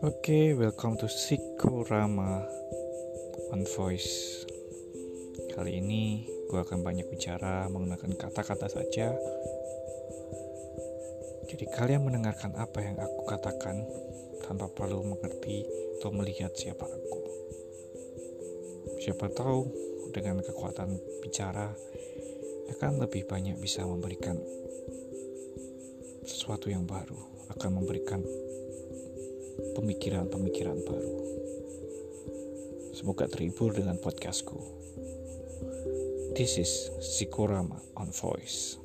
Oke, okay, welcome to Sikorama on Voice. Kali ini gue akan banyak bicara menggunakan kata-kata saja. Jadi kalian mendengarkan apa yang aku katakan tanpa perlu mengerti atau melihat siapa aku. Siapa tahu dengan kekuatan bicara akan lebih banyak bisa memberikan sesuatu yang baru, akan memberikan pemikiran-pemikiran baru. Semoga terhibur dengan podcastku. This is Sikorama on Voice.